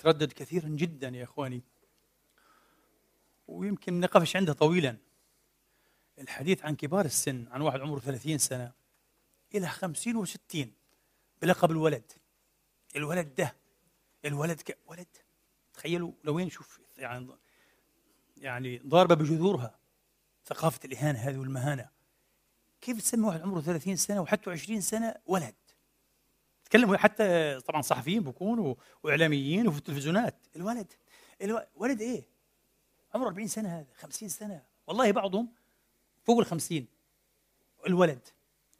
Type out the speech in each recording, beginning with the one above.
بتردد كثيرا جدا يا إخواني. ويمكن نقفش عندها طويلا. الحديث عن كبار السن عن واحد عمره 30 سنة إلى 50 و60 بلقب الولد. الولد ده الولد ك... ولد. تخيلوا لوين شوف يعني يعني ضاربة بجذورها ثقافة الإهانة هذه والمهانة. كيف تسمي واحد عمره 30 سنة وحتى 20 سنة ولد؟ تكلموا حتى طبعا صحفيين بكونوا وإعلاميين وفي التلفزيونات. الولد الولد ولد إيه؟ عمره 40 سنة هذا 50 سنة. والله بعضهم فوق ال 50 الولد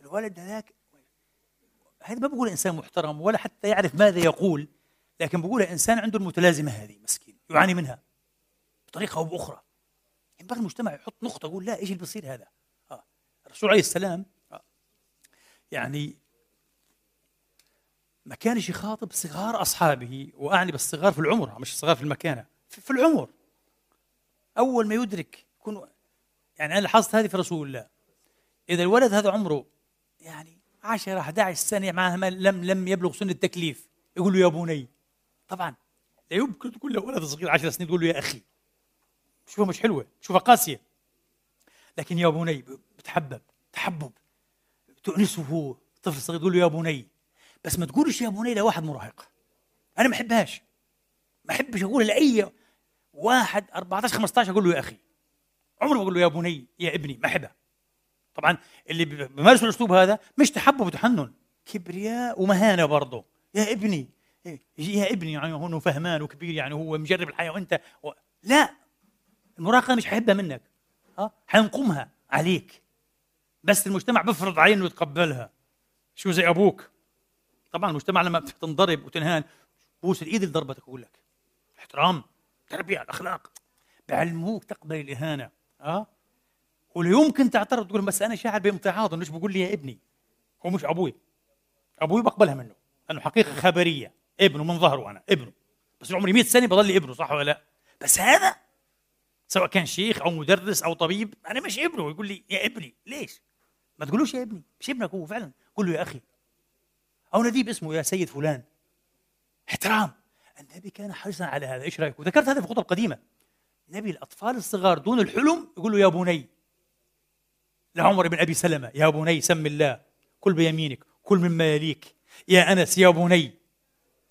الولد هذاك هذا ما بقول إنسان محترم ولا حتى يعرف ماذا يقول لكن بقول إنسان عنده المتلازمة هذه مسكين يعاني منها بطريقة أو بأخرى. ينبغي المجتمع يحط نقطة يقول لا إيش اللي بيصير هذا؟ آه. الرسول عليه السلام آه. يعني ما كانش يخاطب صغار أصحابه وأعني بالصغار في العمر مش الصغار في المكانة في العمر. أول ما يدرك يكون يعني أنا لاحظت هذه في رسول الله. إذا الولد هذا عمره يعني 10 11 سنة معه لم لم يبلغ سن التكليف. يقول له يا بني. طبعا لا يمكن تقول له ولد صغير 10 سنين تقول له يا أخي. شوفها مش حلوة شوفها قاسية. لكن يا بني بتحبب تحبب. تؤنسه هو طفل صغير تقول له يا بني. بس ما تقولش يا بني لواحد مراهق. أنا ما أحبهاش. ما أحبش أقول لاي واحد 14 15 أقول له يا أخي. عمري ما أقول له يا بني يا ابني ما أحبها. طبعا اللي بيمارسوا الأسلوب هذا مش تحبب وتحنن. كبرياء ومهانة برضه. يا ابني يا ابني يعني هو فهمان وكبير يعني هو مجرب الحياة وأنت و... لا المراهقة مش حيحبها منك. ها حينقمها عليك. بس المجتمع بيفرض عليه انه يتقبلها شو زي أبوك. طبعا المجتمع لما تنضرب وتنهان بوس الإيد اللي ضربتك أقول لك احترام تربية الأخلاق. بعلموك تقبل الإهانة آه؟ ولا يمكن تعترض تقول بس أنا شاعر بامتعاض مش بقول لي يا ابني. هو مش أبوي. أبوي بقبلها منه لأنه حقيقة خبرية. ابنه من ظهره أنا ابنه. بس عمري 100 سنة بضل ابنه صح ولا لا؟ بس هذا سواء كان شيخ أو مدرس أو طبيب أنا مش ابنه يقول لي يا ابني ليش؟ ما تقولوش يا ابني مش ابنك هو فعلا. قول له يا أخي أو نديه باسمه يا سيد فلان. احترام. النبي كان حريصا على هذا. إيش رأيك؟ وذكرت هذا في خطب قديمه نبي الأطفال الصغار دون الحلم يقول له يا بني لعمر بن أبي سلمة يا بني سم الله كل بيمينك كل مما يليك. يا أنس يا بني.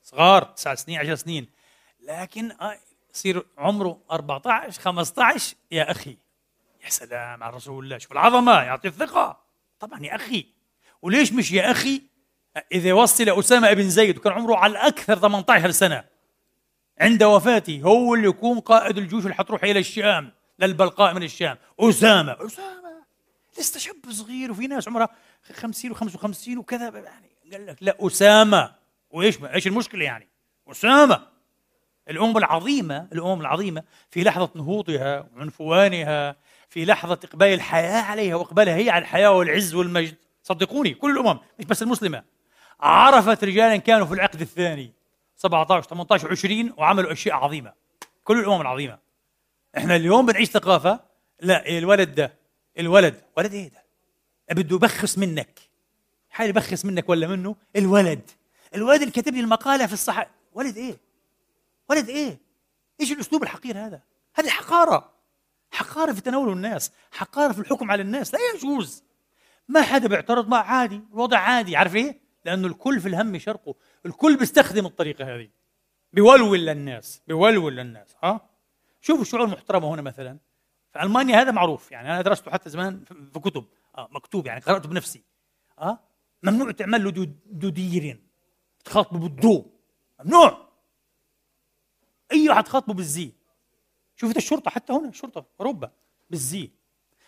صغار تسع سنين عشر سنين. لكن يصير عمره 14 15 يا أخي. يا سلام على رسول الله. شوف العظمة يعطي الثقة. طبعا يا أخي. وليش مش يا أخي؟ إذا وصل أسامة بن زيد وكان عمره على الأكثر 18 سنة عند وفاته هو اللي يكون قائد الجيوش اللي حتروح إلى الشام للبلقاء من الشام. أسامة. أسامة. لسه شاب صغير وفي ناس عمرها 50 و55 وكذا يعني قال لك لا أسامة. وإيش إيش المشكلة يعني؟ أسامة. الأمم العظيمة الأمم العظيمة في لحظة نهوضها وعنفوانها في لحظة إقبال الحياة عليها وإقبالها هي على الحياة والعز والمجد. صدقوني كل الأمم مش بس المسلمة. عرفت رجالا كانوا في العقد الثاني 17 18 20 وعملوا أشياء عظيمة. كل الأمم العظيمة. إحنا اليوم بنعيش ثقافة لا الولد ده الولد ولد إيه ده؟ بده يبخس منك. حال يبخس منك ولا منه؟ الولد. الولد اللي كاتب لي المقالة في الصحة ولد إيه؟ ولد إيه؟ إيش الأسلوب الحقير هذا؟ هذه حقارة. حقارة في تناول الناس حقارة في الحكم على الناس. لا يجوز. ما حدا بيعترض ما عادي الوضع عادي. عارف إيه؟ لأنه الكل في الهم شرقه الكل بيستخدم الطريقة هذه. بيولول للناس بيولول للناس ها؟ شوفوا الشعوب المحترمة هنا مثلا. في ألمانيا هذا معروف يعني أنا درسته حتى زمان في كتب. آه مكتوب يعني قرأته بنفسي. آه؟ ممنوع تعمل له دودير تخاطبه بالدو ممنوع! أي واحد تخاطبه بالزي. شوفت الشرطة حتى هنا؟ الشرطة أوروبا. بالزي.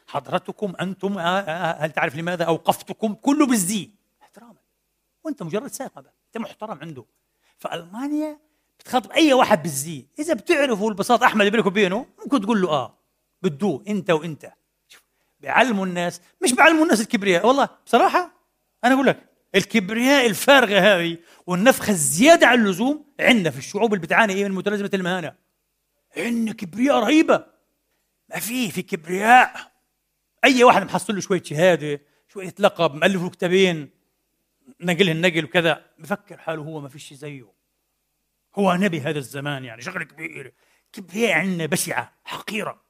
حضرتكم أنتم آه، آه، آه، هل تعرف لماذا أوقفتكم؟ كله بالزي. وانت مجرد سائق انت محترم عنده. فألمانيا بتخاطب أي واحد بالزي. إذا بتعرفوا البساطه أحمد بينك وبينه ممكن تقول له آه بدو أنت وأنت. شوف بيعلموا الناس مش بيعلموا الناس الكبرياء. والله بصراحة أنا أقول لك الكبرياء الفارغة هذه والنفخة الزيادة عن اللزوم عندنا في الشعوب اللي بتعاني إيه من متلازمة المهانة. عندنا كبرياء رهيبة. ما في في كبرياء. أي واحد محصل له شوية شهادة شوية لقب مؤلف له كتابين نقل وكذا. بفكر حاله هو ما فيش زيه. هو نبي هذا الزمان يعني شغله كبيره كبرياء عندنا بشعة حقيرة.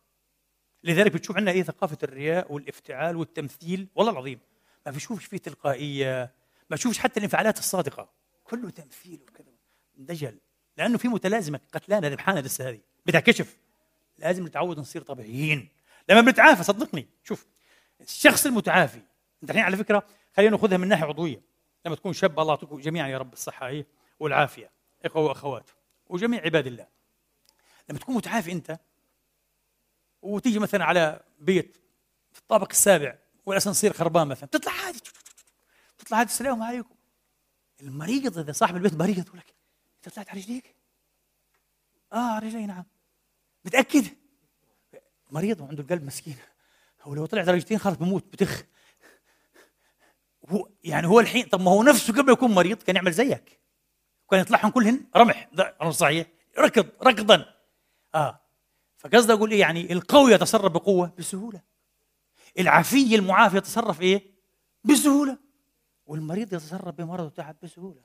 لذلك بتشوف عندنا إيه ثقافة الرياء والإفتعال والتمثيل. والله العظيم ما بشوفش فيه تلقائية ما بشوفش حتى الانفعالات الصادقة. كله تمثيل وكذا. دجل. لأنه في متلازمة قتلانه ذبحانه لسه هذه. بدها كشف لازم نتعود نصير طبيعيين. لما بنتعافى صدقني. شوف الشخص المتعافي. انت الحين على فكرة خلينا ناخذها من ناحية عضوية. لما تكون شاب الله يعطيكم جميعا يا رب الصحة هي والعافية. إخوة وأخوات وجميع عباد الله. لما تكون متعافي أنت وتيجي مثلا على بيت في الطابق السابع والأسانسير خربان مثلا تطلع عادي تطلع عادي السلام عليكم. المريض إذا صاحب البيت مريض يقول لك أنت طلعت على رجليك؟ آه على رجلي نعم. متأكد؟ مريض وعنده القلب مسكين. هو لو طلع درجتين خلاص بموت بتخ. هو يعني هو الحين طب ما هو نفسه قبل يكون مريض كان يعمل زيك. كان يطلعهم كلهن؟ رمح. رمح صحيح. ركض ركضا. آه. فقصدي أقول إيه يعني القوي يتصرف بقوة؟ بسهولة. العافي المعافي يتصرف إيه؟ بسهولة. والمريض يتصرف بمرض وتعب بسهولة.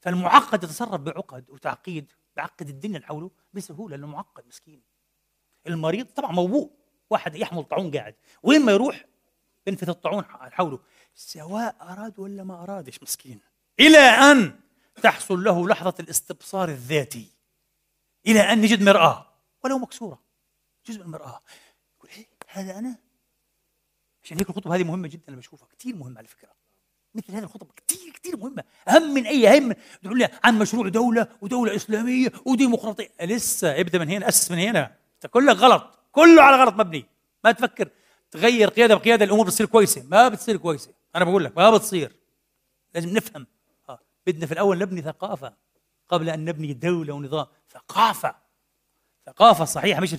فالمعقد يتصرف بعقد وتعقيد بعقد الدنيا اللي حوله بسهولة. لأنه معقد مسكين. المريض طبعا موبوء. واحد يحمل طاعون قاعد. وين ما يروح ينفث الطاعون حوله. سواء أراد ولا ما ارادش مسكين؟ إلى أن تحصل له لحظة الاستبصار الذاتي. إلى أن يجد مرآة. ولو مكسورة. جزء من المرآة. يقول إيه هذا أنا؟ عشان هيك الخطبة هذه مهمة جدا أنا بشوفها كثير مهمة على فكرة. مثل هذه الخطب كثير كثير مهمة. أهم من أي هم تقول لي عن مشروع دولة ودولة إسلامية وديمقراطية. لسه ابدأ من هنا أسس من هنا. أنت كلك غلط. كله على غلط مبني. ما تفكر. تغير قيادة بقياده الأمور بتصير كويسة. ما بتصير كويسة. أنا بقول لك ما بتصير. لازم نفهم. آه. بدنا في الأول نبني ثقافة قبل أن نبني دولة ونظام. ثقافة. ثقافة صحيحة مش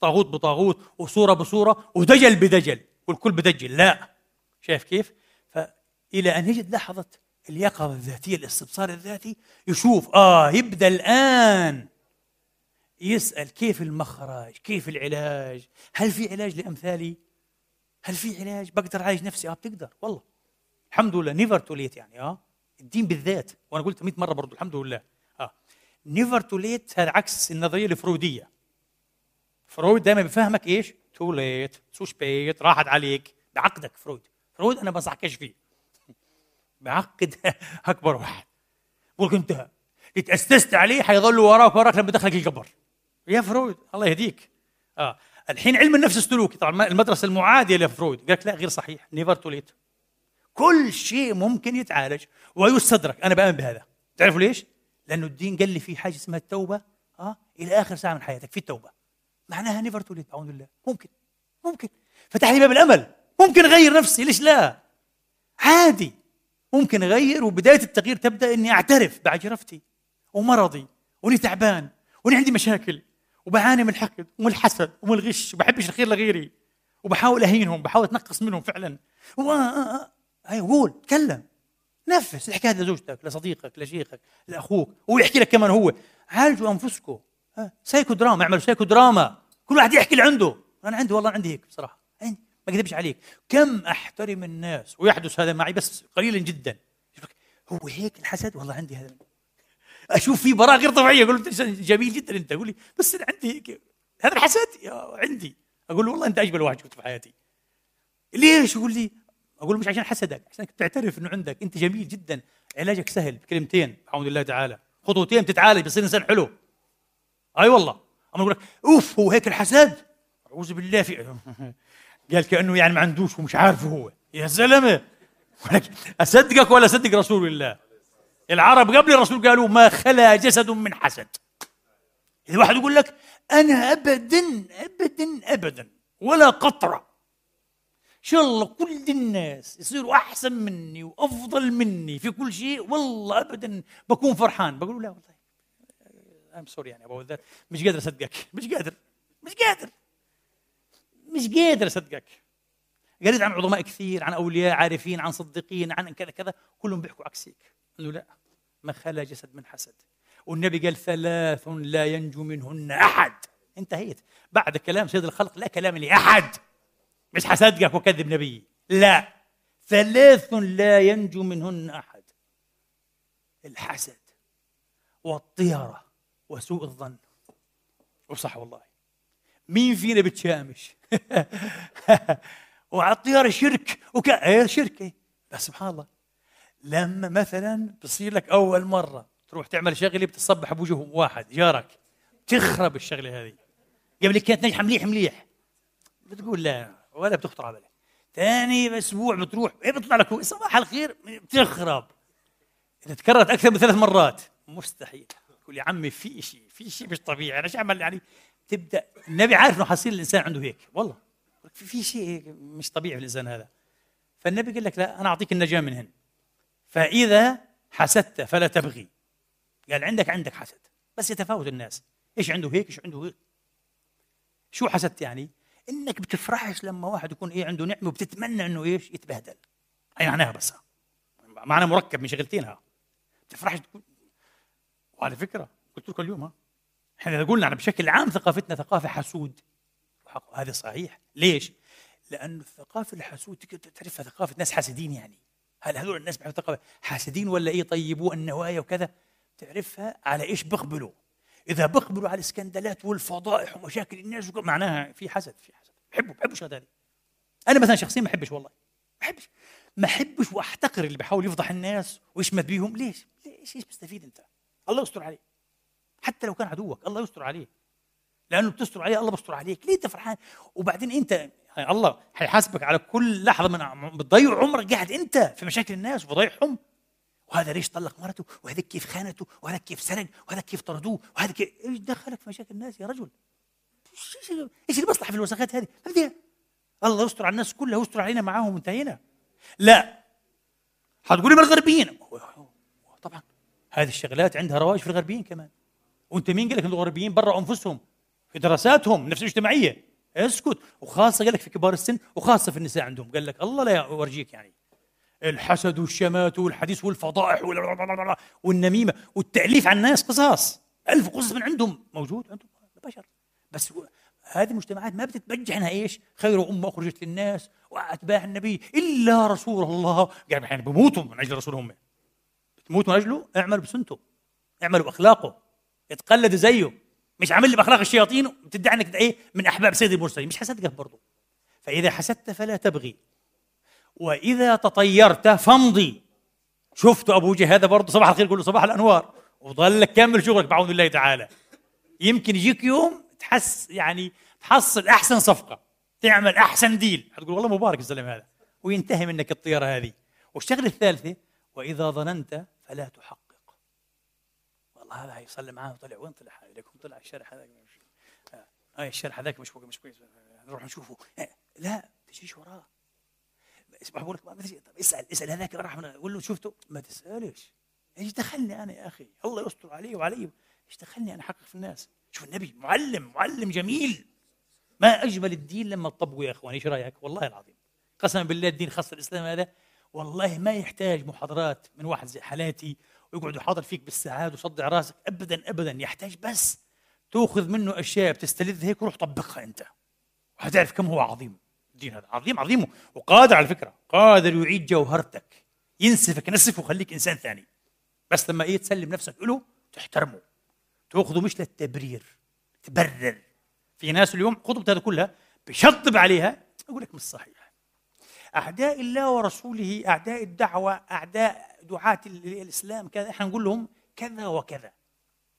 طاغوت بطاغوت وصورة بصورة ودجل بدجل والكل بدجل. لا. شايف كيف؟ فإلى أن يجد لحظة اليقظة الذاتية الاستبصار الذاتي يشوف آه يبدأ الآن يسأل كيف المخرج كيف العلاج؟ هل في علاج لأمثالي؟ هل في علاج؟ بقدر أعالج نفسي؟ آه بتقدر. والله. الحمد لله. نيفر تو ليت يعني آه. الدين بالذات. وأنا قلت 100 مرة برضو الحمد لله. آه. never too late هذا عكس النظرية الفرويدية. فرويد دائما بيفهمك إيش؟ too late سوسبيت راحت عليك. بعقدك فرويد. فرويد أنا بنصحكش فيه. بعقد أكبر واحد. بقول أنت اتأسست عليه حيضل وراك وراك لما دخلك القبر. يا فرويد الله يهديك. آه. الحين علم النفس السلوكي. طبعا المدرسة المعادية لفرويد. قال لك لا غير صحيح. never too late كل شيء ممكن يتعالج ويستدرك. أنا بآمن بهذا. تعرفوا ليش؟ لأنه الدين قال لي في حاجة اسمها التوبة آه إلى آخر ساعة من حياتك. في التوبة. معناها never too late أعوذ بالله. ممكن. ممكن. فتح لي باب الأمل. ممكن أغير نفسي. ليش لا؟ عادي. ممكن أغير. وبداية التغيير تبدأ إني أعترف بعجرفتي ومرضي. واني تعبان. واني عندي مشاكل. وبعاني من الحقد ومن الحسد ومن الغش وبحبش الخير لغيري. وبحاول أهينهم بحاول أتنقص منهم فعلا. و... هاي قول تكلم. نفس الحكاية لزوجتك لصديقك لشيخك لأخوك. ويحكي لك كمان هو. عالجوا أنفسكم. سايكو دراما اعملوا سايكو دراما. كل واحد يحكي اللي عنده. أنا عندي والله عندي هيك بصراحة. عندي ما أكذبش عليك. كم أحترم الناس؟ ويحدث هذا معي بس قليلا جدا. هو هيك الحسد؟ والله عندي هذا. أشوف فيه براءة غير طبيعية. أقول له جميل جدا أنت. أقول لي بس عندي هذا الحسد. عندي. أقول له والله أنت أجمل واحد شفته في حياتي. ليش؟ يقول لي أقول له مش عشان حسدك عشان تعترف إنه عندك. أنت جميل جدا. علاجك سهل بكلمتين. بحمد الله تعالى. خطوتين بتتعالج بتصير إنسان حلو. أي والله. أما أقول لك أوف هو هيك الحسد؟ أعوذ بالله في قال كأنه يعني ما عندوش ومش عارفه هو. يا زلمه أصدقك ولا أصدق رسول الله؟ العرب قبل الرسول قالوا ما خلا جسد من حسد. إذا واحد يقول لك أنا ابدا ابدا ابدا ولا قطرة. إن شاء الله كل الناس يصيروا أحسن مني وأفضل مني في كل شيء والله ابدا بكون فرحان. بقول لا والله. ام سوري يعني أبو ذات مش قادر أصدقك. مش قادر. مش قادر. مش قادر أصدقك. قريت عن عظماء كثير عن أولياء عارفين عن صديقين عن كذا كذا. كلهم بيحكوا عكسيك انه لا ما خلا جسد من حسد. والنبي قال ثلاث لا ينجو منهن أحد. انتهيت. بعد كلام سيد الخلق لا كلام لأحد. مش حصدقك وكذب نبي. لا. ثلاث لا ينجو منهن أحد. الحسد والطيرة وسوء الظن. وصح والله. مين فينا بتشامش؟ وعلى الطيارة شرك. وك إيه شرك. إيه. بس سبحان الله. لما مثلا بصير لك أول مرة تروح تعمل شغلة بتصبح بوجه واحد جارك تخرب الشغلة هذه. قبل كانت ناجحة مليح مليح. بتقول لا ولا بتخطر على بالك. ثاني أسبوع بتروح إيه بيطلع لك صباح الخير بتخرب إذا تكررت أكثر من ثلاث مرات مستحيل. تقول يا عمي في شيء في شيء مش طبيعي أنا شو أعمل؟ يعني تبدأ النبي عارف إنه حصير الإنسان عنده هيك. والله. في, في شيء مش طبيعي في الإنسان هذا. فالنبي قال لك لا أنا أعطيك النجاة منهن فإذا حسدت فلا تبغي. قال عندك عندك حسد. بس يتفاوت الناس. إيش عنده هيك إيش عنده هيك. شو حسدت يعني؟ إنك بتفرحش لما واحد يكون إيه عنده نعمة وبتتمنى إنه إيش؟ يتبهدل. هي معناها بس؟ معنى مركب من شغلتينها بتفرحش تكون وعلى فكرة قلت لكم اليوم ها. إحنا إذا قلنا بشكل عام ثقافتنا ثقافة حسود. هذا صحيح. ليش؟ لأنه الثقافه الحسود تعرفها ثقافة ناس حاسدين يعني. هل هذول الناس حاسدين ولا إيه؟ طيبوا النوايا وكذا. تعرفها على إيش بيقبلوا إذا بيقبلوا على الاسكندالات والفضائح ومشاكل الناس معناها في حسد في حسد. بحبوا بحبوا الشغلات هذه. أنا مثلا شخصيا ما بحبش والله. ما بحبش ما بحبش وأحتقر اللي بحاول يفضح الناس ويشمت بيهم. ليش؟ ليش؟ إيش بتستفيد أنت؟ الله يستر عليه حتى لو كان عدوك الله يستر عليه لأنه بتستر عليه الله بيستر عليك. ليه أنت فرحان؟ وبعدين أنت الله حيحاسبك على كل لحظة من بتضيع عمرك. قاعد أنت في مشاكل الناس وبضيعهم وهذا ليش طلق مرته؟ وهذا كيف خانته؟ وهذا كيف سرق؟ وهذا كيف طردوه؟ وهذا كيف إيش دخلك في مشاكل الناس يا رجل؟ إيش إيش المصلحة في الوسخات هذه؟ ما الله يستر على الناس كلها ويستر علينا معاهم وانتهينا. لا. حتقولي من الغربيين؟ طبعا. هذه الشغلات عندها رواج في الغربيين كمان. وانت مين قال لك الغربيين برا أنفسهم؟ في دراساتهم نفس الاجتماعية. اسكت وخاصة قال لك في كبار السن وخاصة في النساء عندهم. قال لك الله لا يورجيك يعني. الحسد والشمات والحديث والفضائح والنميمة والتأليف على الناس قصص ألف قصص من عندهم. موجود عندهم بشر بس هذه المجتمعات ما بتتبجح إنها إيش؟ خير أمة أخرجت للناس وأتباع النبي إلا رسول الله. يعني أحيانا بموتوا من أجل رسول هم بتموتوا من أجله؟ اعملوا بسنته. اعملوا بأخلاقه. اتقلدوا زيه. مش عامل لي بأخلاق الشياطين وبتدعي إنك إيه من أحباب سيد المرسلين. مش حسدك برضه فإذا حسدت فلا تبغي. وإذا تطيرت فامضي. شفت أبو جهل هذا برضه صباح الخير يقول له صباح الأنوار. وظلك كمل شغلك بعون الله تعالى. يمكن يجيك يوم تحس يعني تحصل أحسن صفقة. تعمل أحسن ديل. حتقول والله مبارك الزلمه هذا. وينتهي منك الطيارة هذه. والشغلة الثالثة وإذا ظننت فلا تحقق. والله هذا هيصلي معاه وطلع وين طلع؟ لكم طلع الشرح هذاك هاي آه الشرح هذاك مش مش كويس. نروح نشوفه. لا تجيش وراه. بقول لك ما طب اسأل اسأل هذاك راح قول له شفته. ما تسألش. إيش دخلني أنا يا أخي؟ الله يستر علي وعلي. إيش دخلني أنا أحقق في الناس؟ شوف النبي معلم معلم جميل. ما أجمل الدين لما تطبقوا يا إخوان. إيش رأيك؟ والله العظيم. قسما بالله الدين خاص الاسلام هذا والله ما يحتاج محاضرات من واحد زي حالاتي ويقعد يحاضر فيك بالساعات ويصدع راسك. ابدا ابدا يحتاج بس تأخذ منه أشياء بتستلذ هيك وروح طبقها أنت. وحتعرف كم هو عظيم. الدين هذا عظيم عظيم وقادر على فكرة. قادر يعيد جوهرتك. ينسفك نسف ويخليك إنسان ثاني. بس لما إيه تسلم نفسك له تحترمه. تأخذه مش للتبرير. تبرر. في ناس اليوم خطبة هذا كلها بشطب عليها يقول لك مش صحيح. أعداء الله ورسوله أعداء الدعوة أعداء دعاة الإسلام كذا إحنا نقول لهم كذا وكذا.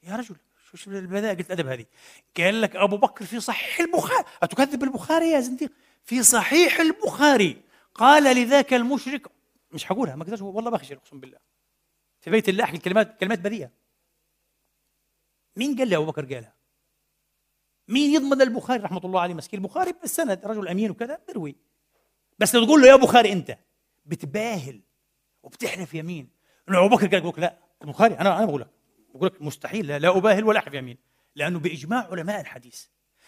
يا رجل شو البذاء قلت أدب هذه. قال لك أبو بكر في صحيح البخاري. أتكذب البخاري يا زنديق؟ في صحيح البخاري. قال لذاك المشرك مش حقولها ما قدرش والله بخجل أقسم بالله. في بيت الله أحكي الكلمات كلمات بريئه مين قال لي أبو بكر قالها؟ مين يضمن البخاري رحمة الله عليه؟ مسكين البخاري بالسند رجل أمين وكذا بروي بس لو تقول له يا بخاري أنت بتباهل وبتحلف يمين إنه أبو بكر قال لك لا البخاري أنا أنا بقول لك بقول لك مستحيل لا, لا أباهل ولا أحلف يمين لأنه بإجماع علماء الحديث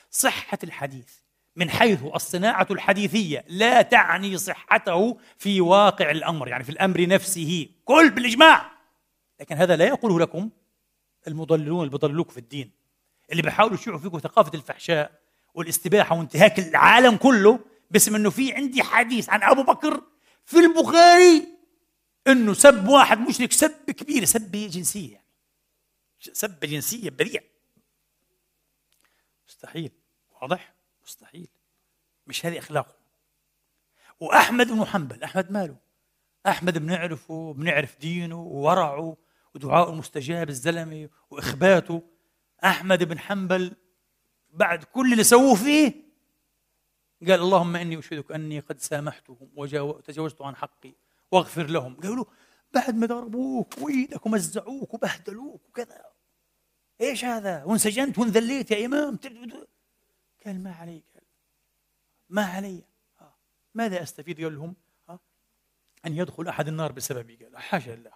صحة الحديث من حيث الصناعة الحديثية لا تعني صحته في واقع الأمر يعني في الأمر نفسه كل بالإجماع. لكن هذا لا يقوله لكم المضللون اللي بيضللوك في الدين اللي بيحاولوا يشيعوا فيكم ثقافة الفحشاء والاستباحة وانتهاك العالم كله باسم إنه في عندي حديث عن أبو بكر في البخاري إنه سب واحد مشرك سب كبير سب جنسية يعني. سبه جنسية بذيع مستحيل. واضح؟ مستحيل. مش هذه أخلاقه. وأحمد بن حنبل أحمد ماله؟ أحمد بنعرفه بنعرف دينه وورعه ودعاءه المستجاب الزلمة وإخباته. أحمد بن حنبل بعد كل اللي سووه فيه قال اللهم إني أشهدك أني قد سامحتهم وتجاوزت عن حقي واغفر لهم. قالوا بعد ما ضربوك وإيدك ومزعوك وبهدلوك وكذا. إيش هذا؟ وانسجنت وانذليت يا إمام. قال ما علي. قال ما علي. ماذا أستفيد؟ قال لهم أن يدخل أحد النار بسببي. قال حاشا لله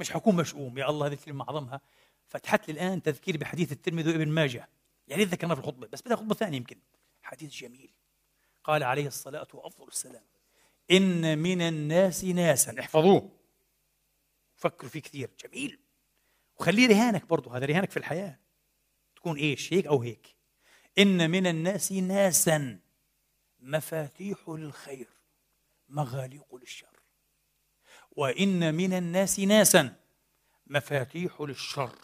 مش حكون مشؤوم يا الله هذه الكلمة أعظمها. فتحت لي الآن تذكير بحديث الترمذي وابن ماجه. يعني ذكرناه في الخطبة بس بدها خطبة ثانية يمكن. حديث جميل. قال عليه الصلاة وأفضل السلام. إن من الناس ناسا. احفظوه. فكروا فيه كثير جميل. وخليه رهانك برضه. هذا رهانك في الحياة. تكون إيش؟ هيك أو هيك. إن من الناس ناسا. مفاتيح للخير مغاليق للشر. وإن من الناس ناسا. مفاتيح للشر.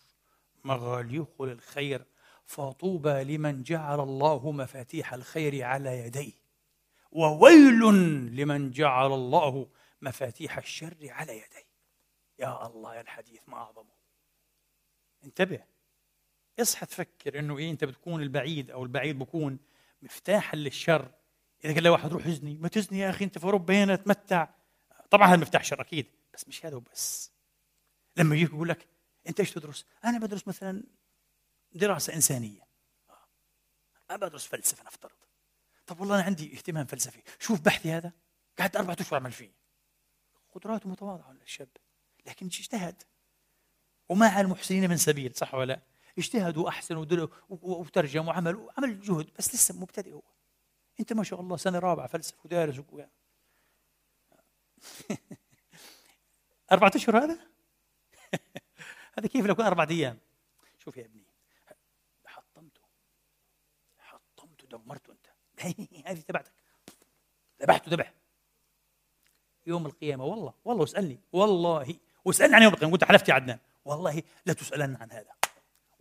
مغاليق للخير. فطوبى لمن جعل الله مفاتيح الخير على يديه. وويل لمن جعل الله مفاتيح الشر على يديه. يا الله يا الحديث ما أعظمه. انتبه. اصحى تفكر إنه إيه أنت بتكون البعيد أو البعيد بكون مفتاحا للشر. إذا قال واحد روح ازني ما تزني يا أخي أنت في أوروبا هنا تمتع. طبعا هذا مفتاح شر أكيد بس مش هذا وبس. لما يجيك يقول لك أنت إيش تدرس؟ أنا بدرس مثلا دراسة إنسانية. أنا بدرس فلسفة نفترض. طب والله أنا عندي اهتمام فلسفي. شوف بحثي هذا. قعدت أربعة أشهر أعمل فيه. قدراته متواضعة للشاب لكن اجتهد؟ ومع المحسنين من سبيل صح ولا لا؟ اجتهدوا واحسنوا وترجموا وعملوا عمل جهد بس لسه مبتدئ هو. أنت ما شاء الله سنة رابعة فلسفة ودارس أربعة أشهر هذا؟ هذا كيف لو كان أربعة أيام؟ شوف يا ابني حطمته. حطمته دمرته. هذه تبعتك. ذبحته ذبح يوم القيامة والله والله واسألني. والله واسألني عن يوم القيامة. قلت حلفت يا عدنان. والله لا تسألن عن هذا.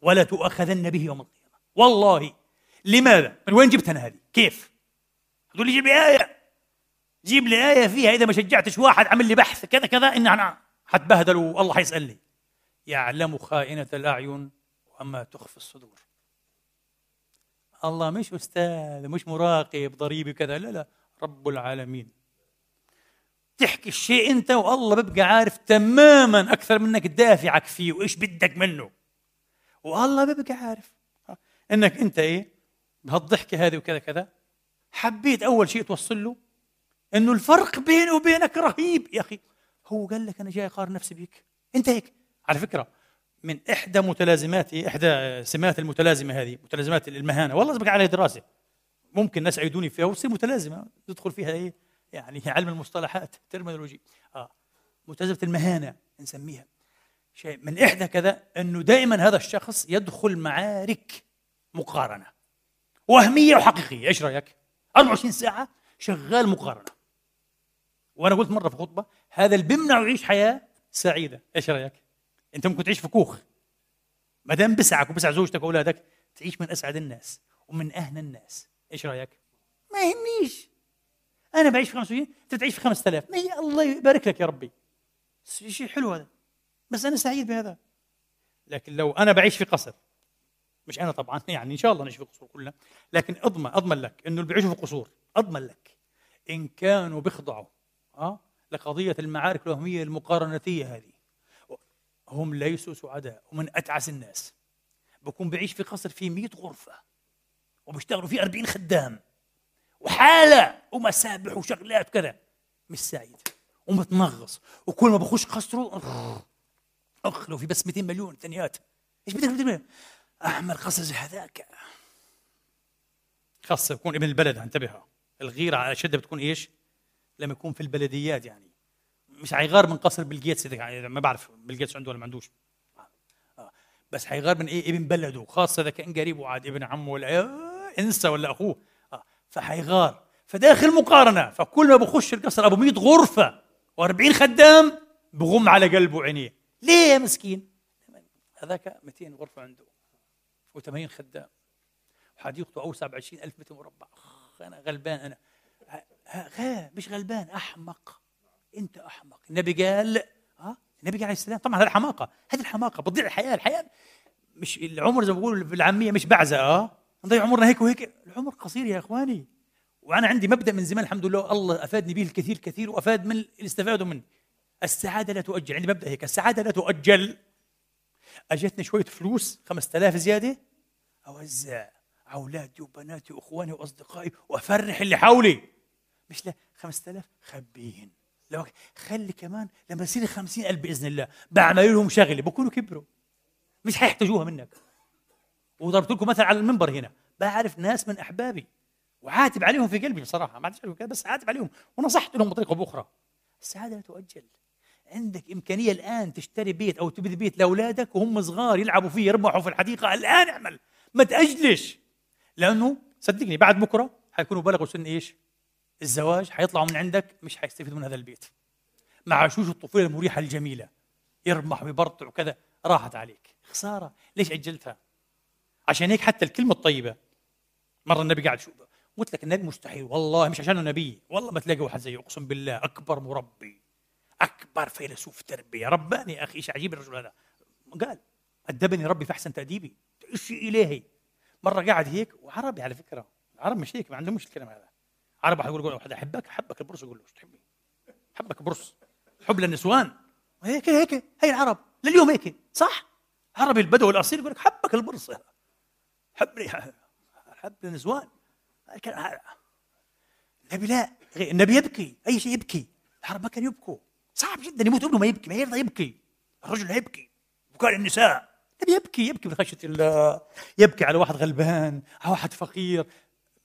ولا تؤاخذن به يوم القيامة. والله. لماذا؟ من وين جبت أنا هذه؟ كيف؟ تقول لي جيب لي آية. جيب لي آية فيها. إذا ما شجعتش واحد عمل لي بحث. كذا كذا. إن أنا حتبهدل والله حيسألني. يعلم خائنة الأعين وما تخفي الصدور. الله مش أستاذ مش مراقب ضريبي كذا لا لا رب العالمين. تحكي الشيء أنت والله ببقى عارف تماما أكثر منك دافعك فيه وإيش بدك منه. والله ببقى عارف. إنك أنت إيه بهالضحكه هذه وكذا كذا حبيت أول شيء توصل له إنه الفرق بيني وبينك رهيب. يا أخي هو قال لك أنا جاي أقارن نفسي بيك. أنت هيك. على فكرة من إحدى متلازمات إحدى سمات المتلازمة هذه متلازمات المهانة. والله بقى عليها دراسة. ممكن ناس يعيدوني فيها وتصير متلازمة. تدخل فيها إيه؟ يعني علم المصطلحات ترمينولوجي آه. متلازمة المهانة نسميها. شيء من إحدى كذا أنه دائما هذا الشخص يدخل معارك مقارنة. وهمية وحقيقية. إيش رأيك؟ 24 ساعة شغال مقارنة. وأنا قلت مرة في خطبة هذا اللي بيمنعه يعيش حياة سعيدة. إيش رأيك؟ أنت ممكن تعيش في كوخ. ما دام بسعك وبسع زوجتك وأولادك تعيش من أسعد الناس ومن اهنى الناس. إيش رأيك؟ ما يهمنيش. أنا بعيش في 25 أنت تعيش في 5000 ما هي الله يبارك لك يا ربي. شيء حلو هذا. بس أنا سعيد بهذا. لكن لو أنا بعيش في قصر مش أنا طبعا يعني إن شاء الله نعيش في قصور كلنا. لكن أضمن أضمن لك إنه اللي بيعيشوا في قصور أضمن لك. إن كانوا بيخضعوا آه لقضية المعارك الوهميه المقارنتيه هذه. هم ليسوا سعداء ومن أتعس الناس. بكون بعيش في قصر فيه 100 غرفة وبيشتغلوا فيه 40 خدام وحالة ومسابح وشغلات كذا مش سعيد ومتنغص وكل ما بخش قصره اخ لو في بس 200 مليون ثانيات. إيش بدك 200 مليون؟ أعمل قصر زي هذاك. خاصة يكون ابن البلد انتبه. الغيرة على شدة بتكون إيش؟ لما يكون في البلديات يعني. مش حيغار من قصر بيل جيتس يعني ما بعرف بيل جيتس عنده ولا ما عندوش. آه. بس حيغار من إيه؟ ابن بلده خاصة إذا كان قريب وعاد ابن عمه ولا آه، إنسى ولا أخوه. آه. فحيغار فداخل مقارنة فكل ما بخش القصر أبو 100 غرفة و40 خدام بغم على قلبه وعينيه. ليه يا مسكين؟ هذاك 200 غرفة عنده و80 خدام. وحديقته اوسع ب 20000 متر مربع. أنا غلبان أنا. ها مش غلبان أحمق. أنت أحمق. النبي قال ها النبي عليه السلام طبعا هذا حماقه هذه الحماقة بتضيع الحياة الحياة مش العمر زي ما بقولوا بالعاميه مش بعزة آه نضيع عمرنا هيك وهيك. العمر قصير يا إخواني. وأنا عندي مبدأ من زمان الحمد لله الله أفادني به الكثير كثير وأفاد من اللي استفادوا منه. السعادة لا تؤجل عندي مبدأ هيك السعادة لا تؤجل. أجتني شوية فلوس 5000 زيادة. أوزع أولادي وبناتي وإخواني وأصدقائي وأفرح اللي حولي. مش لا 5000 خبيهن. لو خلي كمان لما يصير 50000 بإذن الله بعمل لهم شغلة بكونوا كبروا. مش حيحتاجوها منك. وضربت لكم مثلا على المنبر هنا بعرف ناس من أحبابي وعاتب عليهم في قلبي بصراحة ما كده بس عاتب عليهم ونصحت لهم بطريقة أخرى السعادة لا تؤجل. عندك إمكانية الآن تشتري بيت أو تبني بيت لأولادك وهم صغار يلعبوا فيه يربحوا في الحديقة. الآن اعمل ما تأجلش. لأنه صدقني بعد بكرة حيكونوا بلغوا سن إيش؟ الزواج حيطلعوا من عندك مش حيستفيدوا من هذا البيت. ما عاشوش الطفولة المريحة الجميلة. يرمح ويبرطع وكذا راحت عليك. خسارة. ليش اجلتها؟ عشان هيك حتى الكلمة الطيبة. مرة النبي قاعد شو قلت لك النبي مستحيل والله مش عشانه نبي. والله ما تلاقي واحد زيه. أقسم بالله أكبر مربي. أكبر فيلسوف تربية. رباني أخي إيش عجيب الرجل هذا؟ قال أدبني ربي في أحسن تأديبي. شيء إلهي. مرة قاعد هيك وعربي على فكرة. العرب مش هيك ما عندهمش الكلام هذا. عرب يقول يقول واحد أحبك؟ حبك البرص. يقول له إيش تحبني؟ حبك برص حب للنسوان. هيك هيك هي العرب. لليوم هيك صح؟ عربي البدوي الأصيل يقول لك حبك البرص. حبني حب النسوان النبي لا. النبي يبكي أي شيء يبكي. العرب ما كانوا يبكوا. صعب جدا يموت ابنه ما يبكي ما يرضى يبكي. الرجل يبكي. بكاء النساء النبي يبكي يبكي من خشيه الله. يبكي على واحد غلبان على واحد فقير.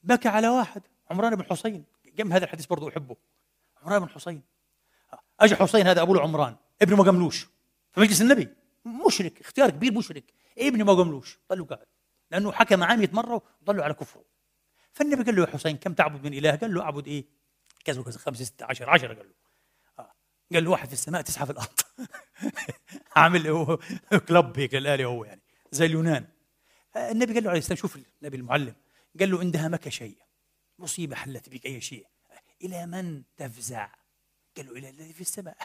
بكى على واحد. عمران بن حسين جنب هذا الحديث برضه أحبه. عمران بن حسين. اجى حسين هذا ابوه عمران ابنه ما في مجلس النبي. مشرك اختيار كبير مشرك. ابنه ما قملوش ضلوا قاعد. لأنه حكى معاه 100 مرة وضلوا على كفره. فالنبي قال له يا حسين كم تعبد من إله؟ قال له أعبد إيه؟ كذا وكذا خمسة ستة عشر عشرة قال له. آه. قال له واحد في السماء تسعة في الأرض. عامل هو كلب هيك الالي هو يعني زي اليونان. النبي قال له عليه السلام شوف النبي المعلم. قال له ان دهمك شيء مصيبة حلت بك أي شيء. إلى من تفزع؟ قال له إلى الذي في السماء.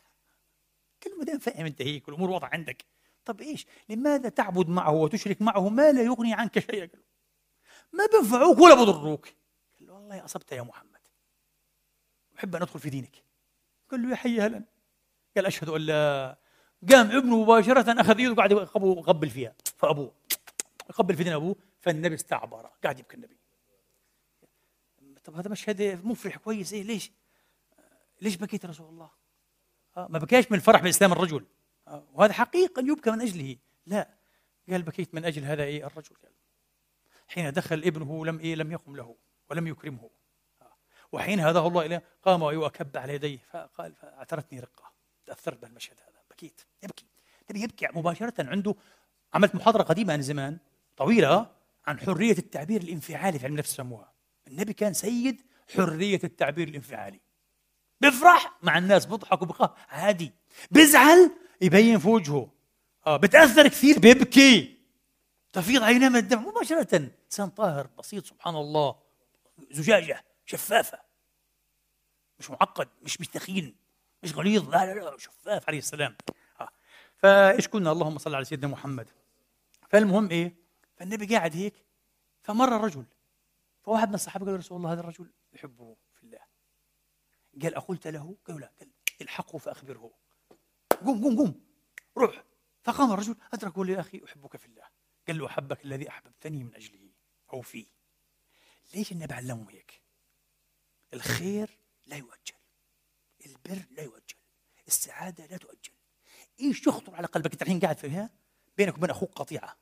قال له ما دام فاهم أنت هيك والامور واضحة عندك. طب إيش؟ لماذا تعبد معه وتشرك معه؟ ما لا يغني عنك شيئا؟ قال له ما بينفعوك ولا بضروك. قال له والله أصبت يا محمد. أحب أن أدخل في دينك. قال له يا حي هلا قال أشهد أن لا. قام ابنه مباشرة أخذ يده وقعد يقبل فيها. فأبوه يقبل في دين أبوه فالنبي استعبر. قاعد يبكي النبي. طب هذا مشهد مفرح كويس. إيه ليش؟ ليش بكيت رسول الله؟ آه ما بكيش من الفرح بإسلام الرجل. آه وهذا حقيقة يبكى من أجله. لا قال بكيت من أجل هذا إيه الرجل. قال حين دخل ابنه لم إيه لم يقم له ولم يكرمه. وحين هداه الله إليه قام ويكب على يديه فقال فاعترتني رقة. تأثرت بالمشهد هذا. بكيت يبكي. تبي يبكي مباشرة عنده عملت محاضرة قديمة عن زمان طويلة عن حرية التعبير الانفعالي في علم النفس سموها. النبي كان سيد حرية التعبير الانفعالي. بيفرح مع الناس بيضحك وبقى عادي. بيزعل يبين في وجهه. آه بتأثر كثير بيبكي. تفيض عيناه من الدم مباشرة. إنسان طاهر بسيط سبحان الله. زجاجة شفافة. مش معقد مش مستخين مش غليظ. لا لا لا شفاف عليه السلام. آه. فإيش كنا؟ اللهم صل على سيدنا محمد. فالمهم إيه؟ فالنبي قاعد هيك فمر رجل. فواحد من الصحابة قال رسول الله هذا الرجل يحبه في الله. قال أقلت له؟ قال لا. قال الحقه فأخبره. قوم قوم قوم روح. فقام الرجل أدركه يا أخي أحبك في الله. قال له أحبك الذي أحببتني من أجله. أو فيه ليش النبي علمهم هيك؟ الخير لا يؤجل. البر لا يؤجل. السعادة لا تؤجل. إيش يخطر على قلبك؟ أنت الحين قاعد فيها بينك وبين أخوك قطيعة.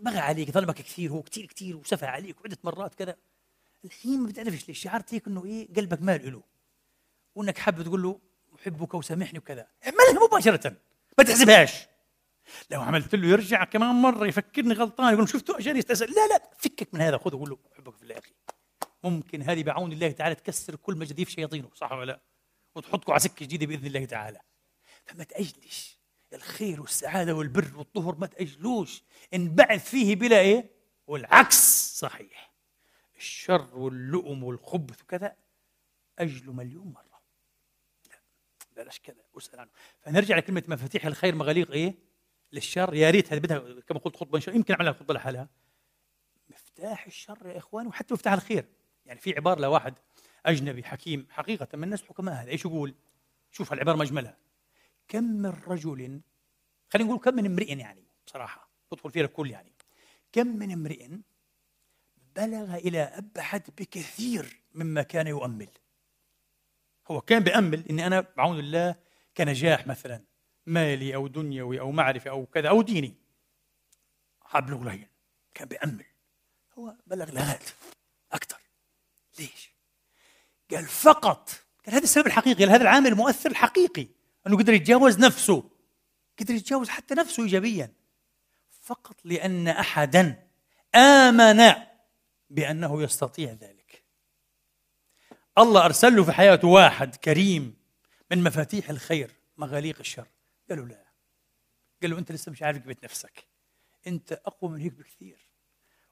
بغى عليك ظلمك كثير هو كثير كثير وسفه عليك وعدة مرات كذا. الحين ما بتعرفش ليش؟ شعرت هيك إنه إيه قلبك مال له. وإنك حابب تقول له أحبك وسامحني وكذا. اعملها مباشرة ما تحسبهاش. لو عملت له يرجع كمان مرة يفكرني غلطان يقول شفته عشان يستسأل لا لا فكك من هذا خذه قول له أحبك في الله يا أخي ممكن هذه بعون الله تعالى تكسر كل مجاديف شياطينه صح ولا لا؟ وتحطكم على سكة جديدة بإذن الله تعالى. فما تأجلش. الخير والسعادة والبر والطهر ما تأجلوش. انبعث فيه بلا إيه؟ والعكس صحيح. الشر واللؤم والخبث وكذا أجله مليون مرة. لا بلاش كذا. واسأل عنه فنرجع لكلمة مفاتيح الخير مغاليق إيه؟ للشر. يا ريت هذه بدها كما قلت خطبة إن شاء يمكن أعملها خطبة لحالها. مفتاح الشر يا إخواني وحتى مفتاح الخير. يعني في عبارة لواحد أجنبي حكيم حقيقة من الناس الحكماء هذا. إيش يقول؟ شوف العبارة مجملها. كم من رجل خلينا نقول كم من امرئ يعني بصراحة تدخل فيها الكل يعني. كم من امرئ بلغ إلى أبعد بكثير مما كان يؤمل. هو كان بأمل إني أنا بعون الله كنجاح مثلا مالي أو دنيوي أو معرفة أو كذا أو ديني. حبلغ لهين كان بأمل هو بلغ لغات أكثر. ليش؟ قال فقط. قال هذا السبب الحقيقي. هذا العامل المؤثر الحقيقي. أنه قدر يتجاوز نفسه قدر يتجاوز حتى نفسه إيجابيا. فقط لأن أحدا آمن بأنه يستطيع ذلك. الله أرسل له في حياته واحد كريم من مفاتيح الخير مغاليق الشر. قال له لا. قال له أنت لسه مش عارف قيمة نفسك. أنت أقوى من هيك بكثير.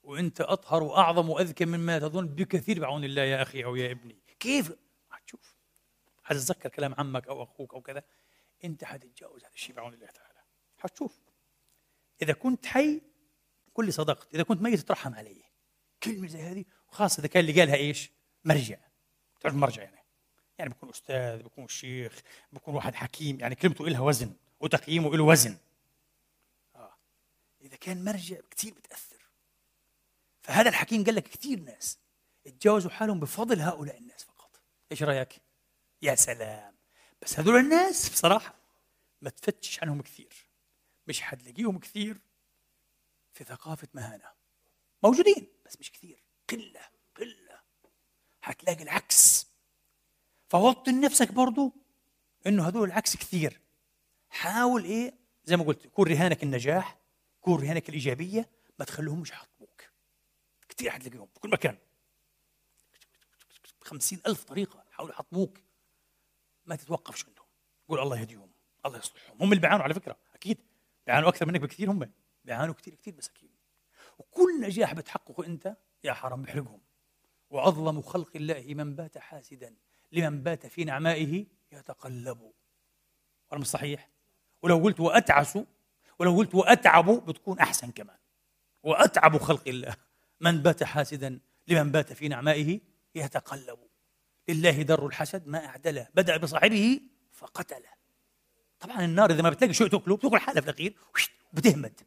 وأنت أطهر وأعظم وأذكى مما تظن بكثير بعون الله يا أخي أو يا ابني. كيف؟ حتشوف حتتذكر كلام عمك أو أخوك أو كذا؟ أنت حتتجاوز هذا الشيء بعون الله تعالى. حتشوف. إذا كنت حي لي صدقت. إذا كنت ميت ترحم علي. كلمة زي هذه وخاصة إذا كان اللي قالها إيش؟ مرجع. تعرف مرجع يعني؟ يعني بيكون أستاذ بيكون شيخ بيكون واحد حكيم. يعني كلمته إلها وزن وتقييمه له وزن. آه. إذا كان مرجع كثير بتأثر. فهذا الحكيم قال لك كثير ناس تجاوزوا حالهم بفضل هؤلاء الناس فقط. إيش رأيك؟ يا سلام. بس هذول الناس بصراحة ما تفتش عنهم كثير. مش حتلاقيهم كثير في ثقافة مهانة. موجودين بس مش كثير. قله قله حتلاقي العكس. فوطن نفسك برضو إنه هذول العكس كثير. حاول إيه زي ما قلت كون رهانك النجاح كون رهانك الإيجابية ما تخليهمش يحطموك كثير حتلاقيهم في كل مكان. خمسين ألف طريقة حاولوا يحطموك. ما تتوقفش عندهم. قول الله يهديهم الله يصلحهم. هم اللي بيعانوا على فكرة أكيد. بيعانوا أكثر منك بكثير هم. بيعانوا كثير كثير مساكين. وكل نجاح بتحققه أنت يا حرام بيحرقهم وأظلم خلق الله من بات حاسدا لمن بات في نعمائه يتقلب. ولا مش صحيح؟ ولو قلت وأتعس ولو قلت وأتعب بتكون أحسن كمان. وأتعب خلق الله من بات حاسدا لمن بات في نعمائه يتقلب. لله در الحسد ما أعدله. بدأ بصاحبه فقتله. طبعا النار إذا ما بتلاقي شيء تأكله بتأكل حالها في الأخير بتهمد.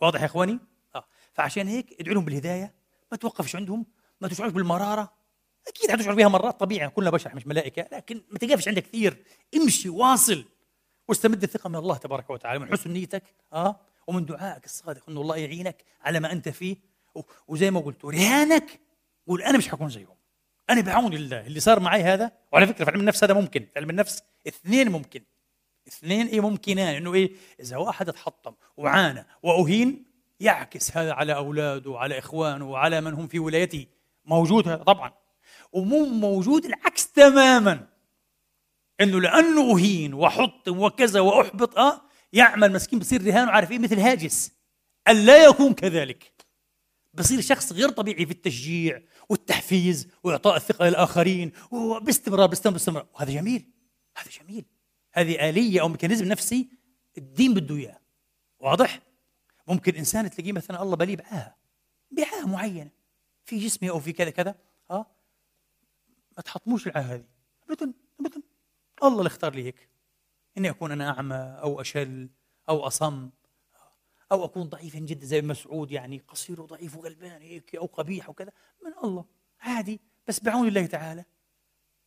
واضح يا إخواني؟ آه. فعشان هيك ادعو لهم بالهداية ما توقفش عندهم ما تشعرش بالمرارة. أكيد حتشعر بها مرات طبيعي كلنا بشر مش ملائكة لكن ما تقفش عندك كثير. امشي واصل. واستمد الثقة من الله تبارك وتعالى من حسن نيتك آه. ومن دعائك الصادق انه الله يعينك على ما أنت فيه. وزي ما قلت رهانك. قول أنا مش حكون زيهم. أنا بعون الله اللي صار معي هذا وعلى فكرة في علم النفس هذا ممكن في علم النفس اثنين ممكن. اثنين إيه ممكنان إنه إيه إذا واحد اتحطم وعانى وأهين يعكس هذا على أولاده وعلى إخوانه وعلى من هم في ولايته. موجود هذا طبعا. ومو موجود العكس تماما. إنه لأنه أهين وحطم وكذا وأحبط آه يعمل مسكين بصير رهان وعارف إيه مثل هاجس. الا يكون كذلك. بصير شخص غير طبيعي في التشجيع والتحفيز وإعطاء الثقة للآخرين وباستمرار باستمرار باستمرار. وهذا جميل هذا جميل. هذه آلية أو ميكانيزم نفسي الدين بده إياه. واضح؟ ممكن إنسان تلاقيه مثلا الله بليه بعاهة بعاهة معينة. في جسمه أو في كذا كذا. آه؟ ما تحطموش العاهة هذه. ابدا ابدا الله اللي اختار لي هيك. إني أكون أنا أعمى أو أشل أو أصم. أو أكون ضعيفا جدا زي مسعود يعني قصير وضعيف وغلبان هيك أو قبيح وكذا. من الله عادي. بس بعون الله تعالى.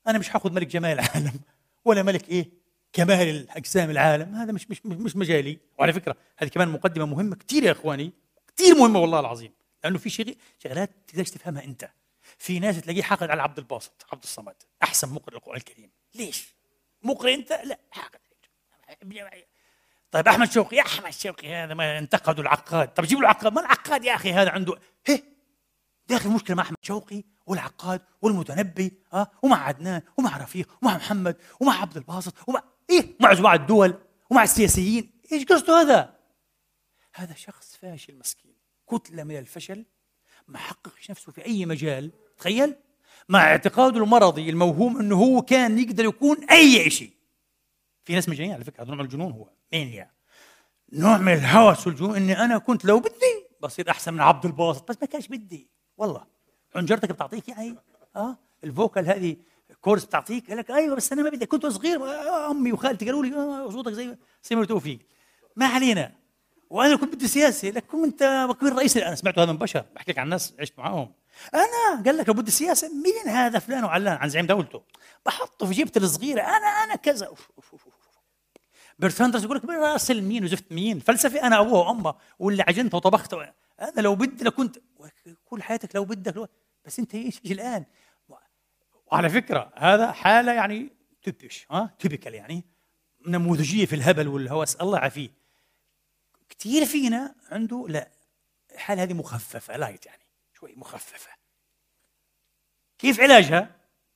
أنا مش حاخذ ملك جمال العالم ولا ملك إيه كمال الأجسام العالم. هذا مش مش مش مجالي. وعلى فكرة هذه كمان مقدمة مهمة كثير يا إخواني كثير مهمة والله العظيم. لأنه في شيء شغلات تقدرش تفهمها أنت. في ناس تلاقيه حاقد على عبد الباسط عبد الصمد أحسن مقرئ القرآن الكريم. ليش؟ مقرئ أنت؟ لا حاقد. طيب أحمد شوقي يا أحمد شوقي هذا ما انتقدوا العقاد. طب جيبوا العقاد. ما العقاد يا أخي؟ هذا عنده هي داخل مشكله مع أحمد شوقي والعقاد والمتنبي ها أه؟ ومع عدنان ومع رفيق ومع محمد ومع عبد الباسط ومع إيه مع زواع الدول ومع السياسيين. إيش قصده هذا؟ هذا شخص فاشل مسكين كتلة من الفشل ما حققش نفسه في أي مجال. تخيل مع اعتقاده المرضي الموهوم إنه هو كان يقدر يكون أي شيء. في ناس مجانين على فكرة هذا نوع الجنون هو. يعني نوع من الهوس والجنون إني أنا كنت لو بدي بصير أحسن من عبد الباسط بس ما كانش بدي. والله. حنجرتك بتعطيك يعني؟ آه. الفوكال هذه كورس بتعطيك؟ قال لك أيوه بس أنا ما بدي. كنت صغير. آه، أمي وخالتي قالوا لي آه صوتك زي سمير توفيق ما علينا. وأنا كنت بدي سياسة. لك كنت بكون رئيس. أنا سمعته هذا من بشر. بحكي لك عن ناس عشت معاهم. أنا قال لك لو بدي سياسة مين هذا فلان وعلان؟ عن زعيم دولته. بحطه في جيبتي الصغيرة. أنا أنا كذا. أوف أوف أوف. برتراند يقول لك راسل مين وزفت مين؟ فلسفه أنا ابوها وامها واللي عجنتها وطبختها أنا لو بدي لكنت كل حياتك لو بدك لو بس أنت إيش الآن؟ وعلى فكرة هذا حالة يعني تبش ها؟ typical يعني نموذجية في الهبل والهوس الله يعافيه. كثير فينا عنده لا الحاله هذه مخففة لايت يعني شوي مخففة. كيف علاجها؟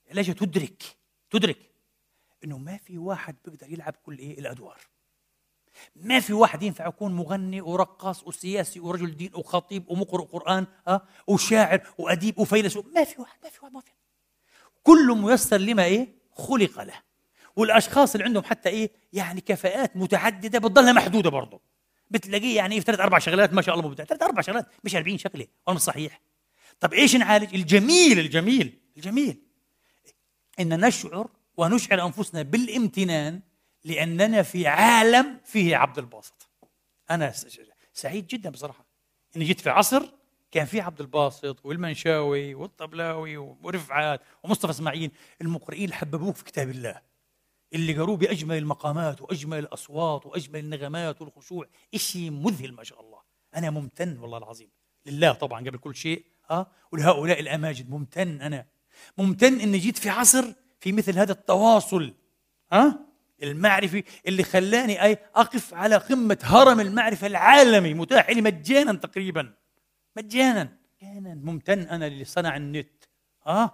علاجها تدرك تدرك. إنه ما في واحد بيقدر يلعب كل إيه؟ الأدوار. ما في واحد ينفع يكون مغني ورقاص وسياسي ورجل دين وخطيب ومقرئ قرآن ها وشاعر وأديب وفيلسوف. ما في واحد ما في واحد ما في. كل ميسر لما إيه؟ خلق له. والأشخاص اللي عندهم حتى إيه؟ يعني كفاءات متعددة بتضلها محدودة برضه بتلاقيه يعني في ثلاث أربع شغلات ما شاء الله مبدع ثلاث أربع شغلات مش 40 شغله مش صحيح. طب إيش نعالج؟ الجميل الجميل الجميل. إن نشعر ونشعر أنفسنا بالامتنان لأننا في عالم فيه عبد الباسط. أنا سعيد جدا بصراحة. إني جيت في عصر كان في عبد الباسط والمنشاوي والطبلاوي ورفعات ومصطفى إسماعيل. المقرئين اللي حببوك في كتاب الله. اللي قروه بأجمل المقامات وأجمل الأصوات وأجمل النغمات والخشوع. شيء مذهل ما شاء الله. أنا ممتن والله العظيم. لله طبعا قبل كل شيء آه ولهؤلاء الأماجد ممتن أنا. ممتن إني جيت في عصر في مثل هذا التواصل آه؟ المعرفي اللي خلاني أي أقف على قمة هرم المعرفة العالمي متاح لي مجانا تقريبا. مجانا. مجانا. ممتن أنا اللي صنع النت آه؟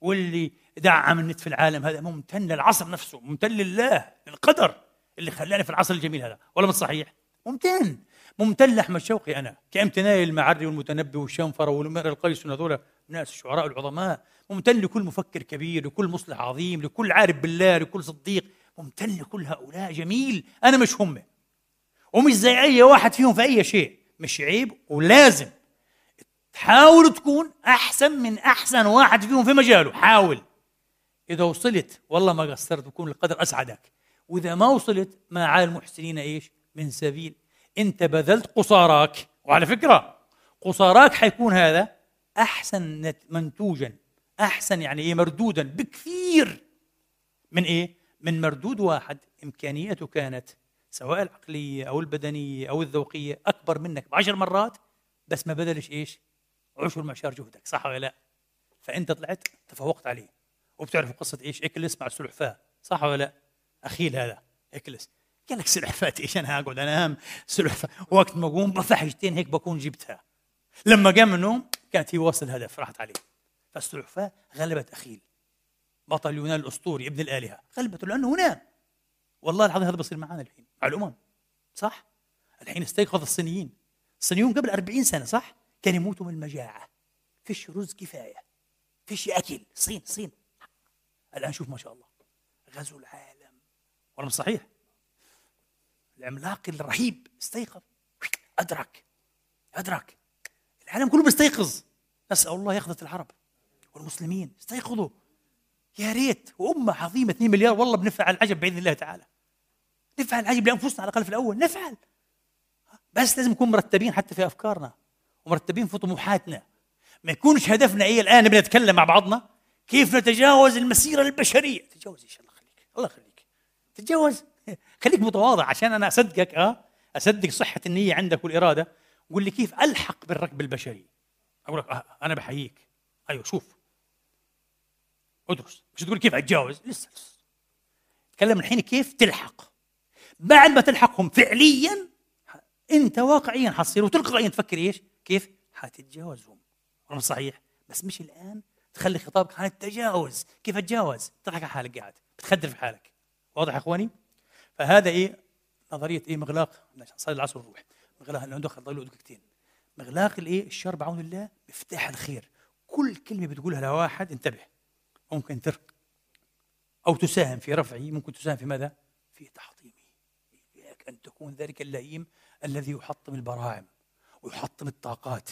واللي دعم النت في العالم هذا ممتن للعصر نفسه ممتن لله للقدر اللي خلاني في العصر الجميل هذا. ولا مش صحيح؟ ممتن. ممتن لأحمد شوقي أنا كامتناني المعري والمتنبي والشنفرة والمر القيس هذول ناس الشعراء العظماء ممتن لكل مفكر كبير لكل مصلح عظيم لكل عارف بالله لكل صديق ممتن لكل هؤلاء جميل. أنا مش هم. ومش زي أي واحد فيهم في أي شيء. مش عيب ولازم. تحاول تكون أحسن من أحسن واحد فيهم في مجاله. حاول. إذا وصلت والله ما قصرت بكون القدر أسعدك. وإذا ما وصلت ما على المحسنين إيش؟ من سبيل. انت بذلت قصاراك وعلى فكرة قصاراك حيكون هذا أحسن منتوجا أحسن يعني إيه مردودا بكثير. من إيه؟ من مردود واحد امكانياته كانت سواء العقلية أو البدنية أو الذوقية أكبر منك بعشر مرات بس ما بذلش إيش؟ عشر معشار جهدك صح ولا لا؟ فأنت طلعت تفوقت عليه. وبتعرف قصة إيش؟ اكلس مع السلحفاه صح ولا لا؟ اخيل هذا اكلس قال لك سلحفات إيش؟ أنا اقعد أنام سلحفاة وقت ما أقوم بفحشتين هيك بكون جبتها. لما قام من النوم كانت هي واصل الهدف راحت عليه. فالسلحفاه غلبت اخيل بطل يونان الأسطوري ابن الآلهة. غلبته لأنه نام والله العظيم هذا بصير معنا الحين. مع الأمم. صح؟ الحين استيقظ الصينيين. الصينيون قبل 40 سنة صح؟ كان يموتوا من المجاعة. فيش رز كفاية. فيش أكل. صين صين. الآن شوف ما شاء الله. غزو العالم. ولا صحيح. العملاق الرهيب استيقظ. أدرك. أدرك. العالم كله بيستيقظ. نسأل الله يقظه العرب والمسلمين. استيقظوا. يا ريت. وأمة عظيمة 2 مليار. والله بنفعل العجب بإذن الله تعالى. نفعل العجب لأنفسنا على الأقل في الأول. نفعل. بس لازم نكون مرتبين حتى في أفكارنا ومرتبين في طموحاتنا. ما يكونش هدفنا إيه الآن نبي نتكلم مع بعضنا؟ كيف نتجاوز المسيرة البشرية؟ تجاوز إيش الله. يخليك الله يخليك. تتجاوز خليك متواضع عشان أنا أصدقك أه؟ أصدق صحة النية عندك والإرادة. قول لي كيف ألحق بالركب البشري؟ أقول لك أه أنا بحييك. أيوه شوف. ادرس. مش تقول كيف أتجاوز؟ لسه لسه. تكلم الحين كيف تلحق. بعد ما تلحقهم فعليا أنت واقعيا حتصير وتلقائيا تفكر إيش؟ كيف؟ حتتجاوزهم. رقم صحيح. بس مش الآن. تخلي خطابك عن التجاوز. كيف أتجاوز؟ تضحك على حالك قاعد. بتخدر في حالك. واضح يا إخواني؟ فهذا إيه؟ نظرية إيه؟ مغلاق. عشان صلي العصر نروح مغلاق لأنه دخل ضلوا دقيقتين مغلاق الإيه؟ الشر بعون الله مفتاح الخير. كل كلمة بتقولها لواحد انتبه. ممكن ترك. أو تساهم في رفعه. ممكن تساهم في ماذا؟ في تحطيمه. إياك أن تكون ذلك اللئيم الذي يحطم البراعم ويحطم الطاقات.